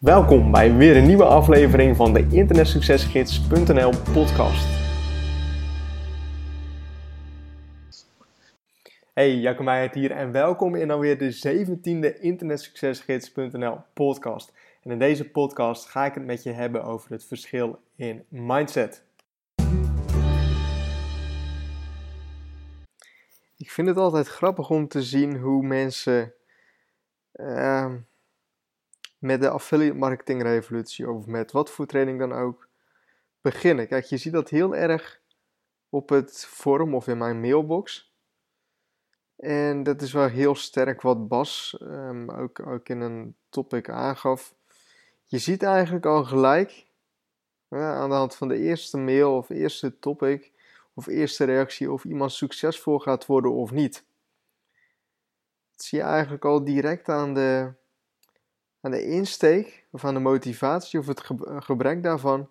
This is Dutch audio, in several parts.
Welkom bij weer een nieuwe aflevering van de internetsuccesgids.nl podcast. Hey, Jacco Meijert hier en welkom in alweer de 17e internetsuccesgids.nl podcast. En in deze podcast ga ik het met je hebben over het verschil in mindset. Ik vind het altijd grappig om te zien hoe mensen... Uh, met de affiliate marketing revolutie of met wat voor training dan ook beginnen. Kijk, je ziet dat heel erg op het forum of in mijn mailbox. En dat is wel heel sterk wat Bas um, ook, ook in een topic aangaf. Je ziet eigenlijk al gelijk aan de hand van de eerste mail of eerste topic of eerste reactie of iemand succesvol gaat worden of niet. Dat zie je eigenlijk al direct aan de, aan de insteek of aan de motivatie of het gebrek daarvan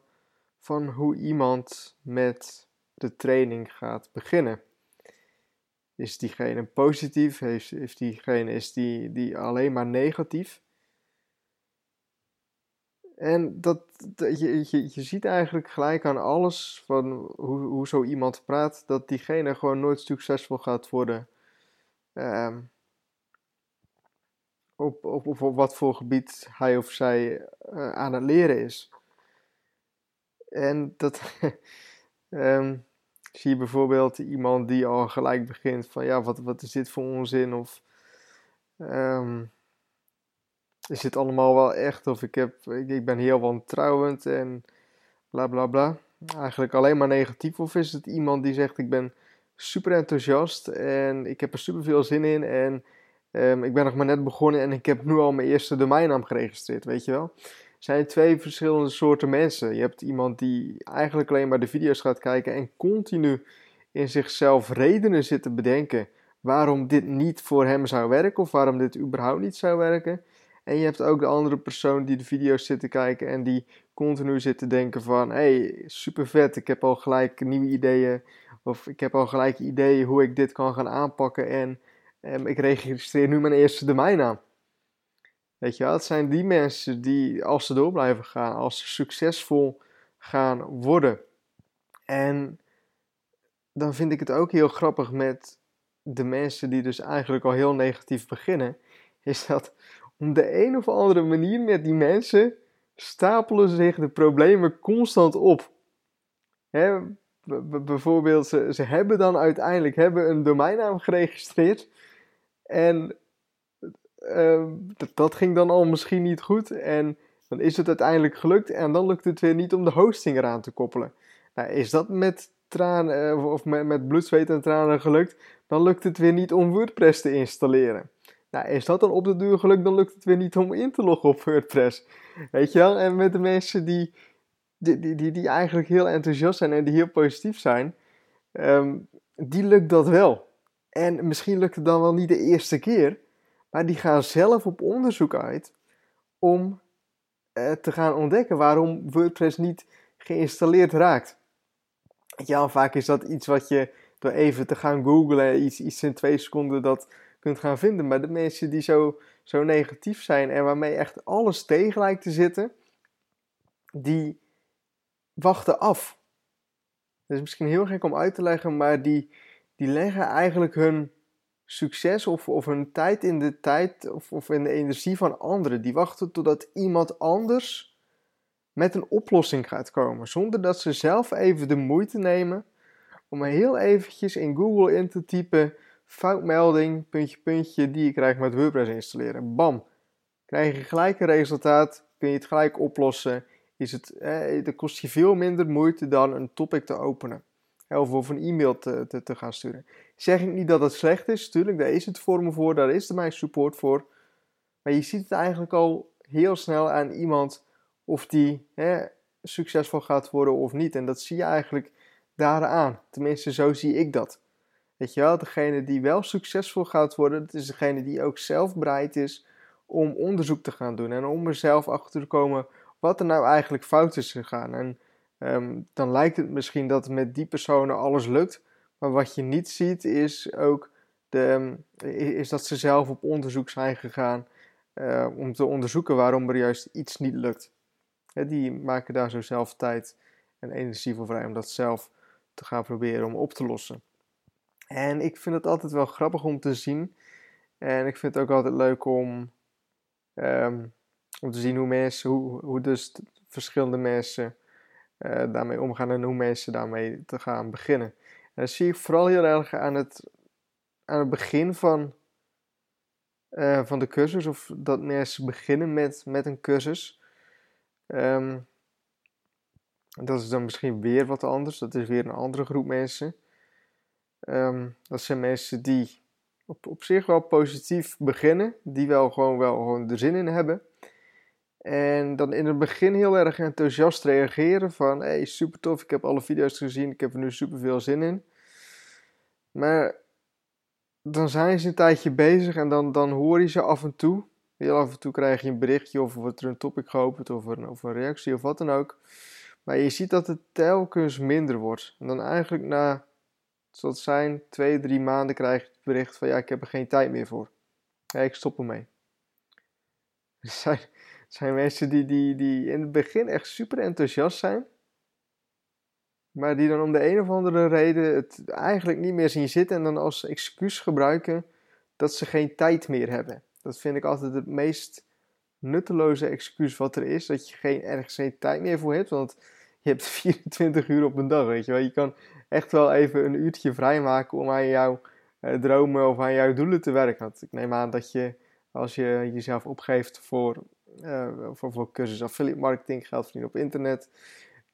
van hoe iemand met de training gaat beginnen. Is diegene positief? Heeft, heeft diegene, is die, die alleen maar negatief? En dat, je, je, je ziet eigenlijk gelijk aan alles van hoe, hoe zo iemand praat, dat diegene gewoon nooit succesvol gaat worden. Um, op, op, op, wat voor gebied hij of zij uh, aan het leren is. En dat um, zie je bijvoorbeeld iemand die al gelijk begint van ja, wat, wat is dit voor onzin? Of um, is dit allemaal wel echt? Of ik, heb, ik, ik ben heel wantrouwend en bla bla bla. Eigenlijk alleen maar negatief. Of is het iemand die zegt ik ben super enthousiast en ik heb er super veel zin in en Um, ik ben nog maar net begonnen en ik heb nu al mijn eerste domeinnaam geregistreerd, weet je wel. Er zijn twee verschillende soorten mensen. Je hebt iemand die eigenlijk alleen maar de video's gaat kijken en continu in zichzelf redenen zit te bedenken waarom dit niet voor hem zou werken of waarom dit überhaupt niet zou werken. En je hebt ook de andere persoon die de video's zit te kijken en die continu zit te denken van, hey, super vet, ik heb al gelijk nieuwe ideeën of ik heb al gelijk ideeën hoe ik dit kan gaan aanpakken en Um, ik registreer nu mijn eerste domeinnaam. Weet je wel, het zijn die mensen die, als ze door blijven gaan, als ze succesvol gaan worden. En dan vind ik het ook heel grappig met de mensen die dus eigenlijk al heel negatief beginnen, is dat om de een of andere manier met die mensen stapelen zich de problemen constant op. Hè, bijvoorbeeld, ze, ze hebben dan uiteindelijk hebben een domeinnaam geregistreerd en uh, dat, ging dan al misschien niet goed. En dan is het uiteindelijk gelukt. En dan lukt het weer niet om de hosting eraan te koppelen. Nou, is dat met tranen uh, of met, met bloed, zweet en tranen gelukt? Dan lukt het weer niet om WordPress te installeren. Nou, is dat dan op de duur gelukt? Dan lukt het weer niet om in te loggen op WordPress. Weet je wel? En met de mensen die, die, die, die, eigenlijk heel enthousiast zijn en die heel positief zijn, um, die lukt dat wel. En misschien lukt het dan wel niet de eerste keer, maar die gaan zelf op onderzoek uit om eh, te gaan ontdekken waarom WordPress niet geïnstalleerd raakt. Ja, vaak is dat iets wat je door even te gaan googlen, iets, iets in twee seconden dat kunt gaan vinden. Maar de mensen die zo, zo negatief zijn en waarmee echt alles tegen lijkt te zitten, die wachten af. Dat is misschien heel gek om uit te leggen, maar die, die leggen eigenlijk hun succes of, of hun tijd in de tijd of, of in de energie van anderen. Die wachten totdat iemand anders met een oplossing gaat komen. Zonder dat ze zelf even de moeite nemen om heel eventjes in Google in te typen foutmelding, puntje, puntje, die je krijgt met WordPress installeren. Bam! Krijg je gelijk een resultaat, kun je het gelijk oplossen. Is het, eh, kost je veel minder moeite dan een topic te openen of, een e-mail te, te, te, gaan sturen. Zeg ik niet dat het slecht is, tuurlijk, daar is het voor me voor, daar is er mijn support voor. Maar je ziet het eigenlijk al heel snel aan iemand of die hè, succesvol gaat worden of niet. En dat zie je eigenlijk daaraan. Tenminste, zo zie ik dat. Weet je wel, degene die wel succesvol gaat worden, dat is degene die ook zelf bereid is om onderzoek te gaan doen. En om er zelf achter te komen wat er nou eigenlijk fout is gegaan. Ehm, dan lijkt het misschien dat met die personen alles lukt. Maar wat je niet ziet is ook de, ehm, is dat ze zelf op onderzoek zijn gegaan. eh, om te onderzoeken waarom er juist iets niet lukt. die maken daar zo zelf tijd en energie voor vrij om dat zelf te gaan proberen om op te lossen. En ik vind het altijd wel grappig om te zien. En ik vind het ook altijd leuk om, ehm, om te zien hoe mensen, hoe, hoe dus verschillende mensen uh, daarmee omgaan en hoe mensen daarmee te gaan beginnen. En dat zie ik vooral heel erg aan het, aan het begin van, uh, van de cursus, of dat mensen beginnen met, met een cursus. Um, dat is dan misschien weer wat anders, dat is weer een andere groep mensen. Um, dat zijn mensen die op, op zich wel positief beginnen, die wel gewoon, wel gewoon er zin in hebben. En dan in het begin heel erg enthousiast reageren van, hey, super tof, ik heb alle video's gezien, ik heb er nu super veel zin in. Maar dan zijn ze een tijdje bezig en dan, dan hoor je ze af en toe. Heel af en toe krijg je een berichtje of wordt er een topic geopend of een, of een reactie of wat dan ook. Maar je ziet dat het telkens minder wordt. En dan eigenlijk na, zal zijn, twee, drie maanden krijg je het bericht van ja, ik heb er geen tijd meer voor. Ja, ik stop ermee. Er zijn, mensen die, die, die in het begin echt super enthousiast zijn. Maar die dan om de een of andere reden het eigenlijk niet meer zien zitten en dan als excuus gebruiken dat ze geen tijd meer hebben. Dat vind ik altijd het meest nutteloze excuus wat er is. Dat je geen, ergens geen tijd meer voor hebt. Want je hebt 24 uur op een dag, weet je wel. Je kan echt wel even een uurtje vrijmaken om aan jouw eh, dromen of aan jouw doelen te werken. Want ik neem aan dat je, als je jezelf opgeeft voor, uh, voor, voor cursus affiliate marketing, geld verdienen op internet,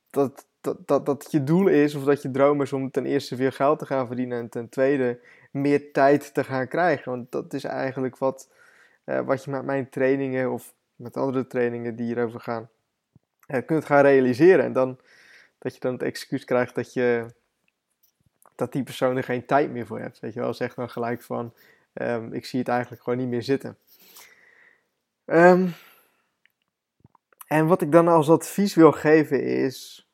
dat, dat, dat, dat je doel is of dat je droom is om ten eerste veel geld te gaan verdienen en ten tweede meer tijd te gaan krijgen. Want dat is eigenlijk wat, uh, wat je met mijn trainingen of met andere trainingen die hierover gaan, uh, kunt gaan realiseren. En dan dat je dan het excuus krijgt dat, je, dat die persoon er geen tijd meer voor hebt. Weet je wel, zeg dan gelijk van, um, ik zie het eigenlijk gewoon niet meer zitten. Um, en wat ik dan als advies wil geven is,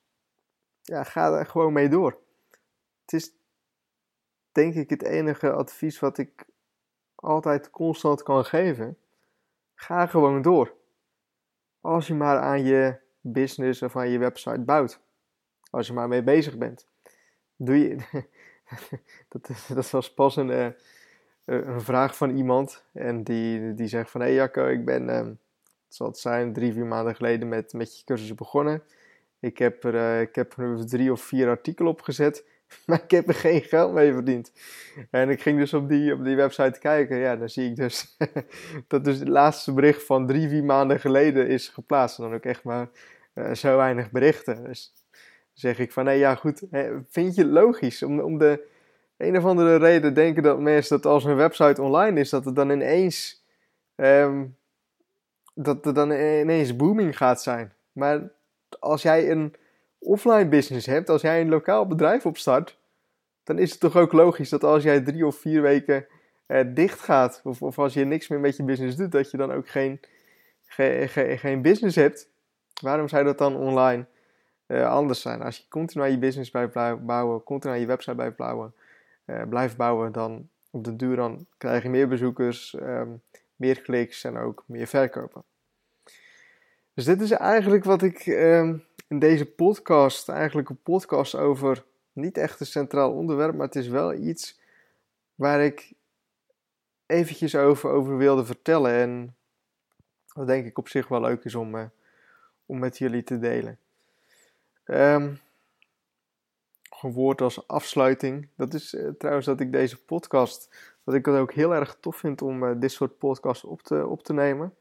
ja, ga er gewoon mee door. Het is denk ik het enige advies wat ik altijd constant kan geven. Ga gewoon door. Als je maar aan je business of aan je website bouwt. Als je maar mee bezig bent. Doe je. dat, dat was pas een, eh, een vraag van iemand. En die, die zegt van: Hé hey Jacco, ik ben. Ehm, het zal het zijn, drie, vier maanden geleden met, met je cursus begonnen. Ik heb, er, uh, ik heb er drie of vier artikelen op gezet, maar ik heb er geen geld mee verdiend. En ik ging dus op die, op die website kijken. Ja, dan zie ik dus dat dus het laatste bericht van drie, vier maanden geleden is geplaatst. En dan ook echt maar uh, zo weinig berichten. Dus zeg ik van, nee, ja goed, vind je het logisch om, om de een of andere reden denken dat mensen dat als hun website online is, dat het dan ineens um, dat er dan ineens booming gaat zijn. Maar als jij een offline business hebt, als jij een lokaal bedrijf opstart, dan is het toch ook logisch dat als jij drie of vier weken eh, dicht gaat, of, of als je niks meer met je business doet, dat je dan ook geen, geen, geen, business hebt. Waarom zou dat dan online uh, anders zijn? Als je continu aan je business blijft bouwen, continu aan je website blijft bouwen, uh, blijft bouwen, dan op de duur dan krijg je meer bezoekers, um, meer kliks en ook meer verkopen. Dus dit is eigenlijk wat ik um, in deze podcast, eigenlijk een podcast over niet echt een centraal onderwerp, maar het is wel iets waar ik eventjes over, over wilde vertellen. En wat denk ik op zich wel leuk is om, uh, om met jullie te delen. Een woord als afsluiting. Dat is uh, trouwens dat ik deze podcast, dat ik het ook heel erg tof vind om uh, dit soort podcasts op te, op te nemen.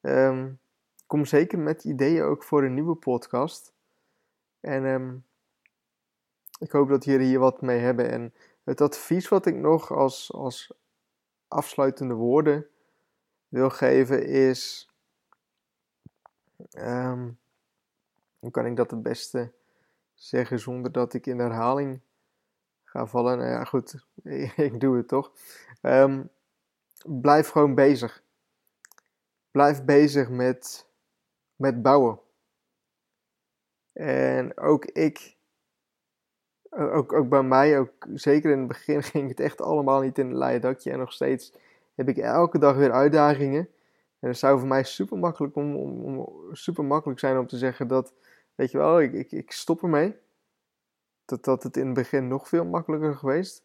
Um, kom zeker met ideeën ook voor een nieuwe podcast. En um, ik hoop dat jullie hier wat mee hebben. En het advies wat ik nog als, als afsluitende woorden wil geven is. Um, hoe kan ik dat het beste zeggen zonder dat ik in herhaling ga vallen? Nou ja, goed, ik doe het toch. Um, blijf gewoon bezig. Blijf bezig met met bouwen. En ook ik, ook, ook bij mij, ook zeker in het begin ging het echt allemaal niet in een leien dakje. En nog steeds heb ik elke dag weer uitdagingen. En het zou voor mij super makkelijk, om, om, om, super makkelijk zijn om te zeggen dat, weet je wel, ik, ik, ik stop ermee. Dat, dat het in het begin nog veel makkelijker geweest.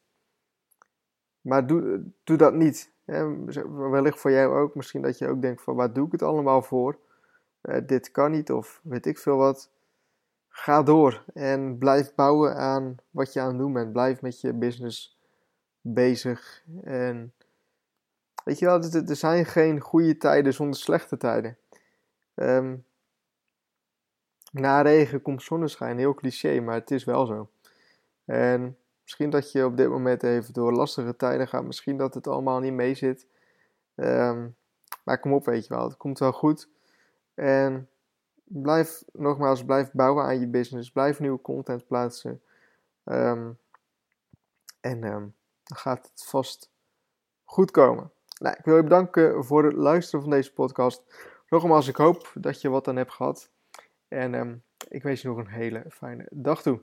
Maar doe, doe dat niet. Wellicht voor jou ook. Misschien dat je ook denkt van waar doe ik het allemaal voor? Uh, dit kan niet of weet ik veel wat. Ga door en blijf bouwen aan wat je aan het doen bent. Blijf met je business bezig. En weet je wel, er zijn geen goede tijden zonder slechte tijden. Um, na regen komt zonneschijn. Heel cliché, maar het is wel zo. En misschien dat je op dit moment even door lastige tijden gaat. Misschien dat het allemaal niet mee zit. Um, maar kom op, weet je wel. Het komt wel goed. En blijf, nogmaals, blijf bouwen aan je business. Blijf nieuwe content plaatsen. Um, en um, dan gaat het vast goed komen. Nou, ik wil je bedanken voor het luisteren van deze podcast. Nogmaals, ik hoop dat je wat aan hebt gehad. En ik wens je nog een hele fijne dag toe.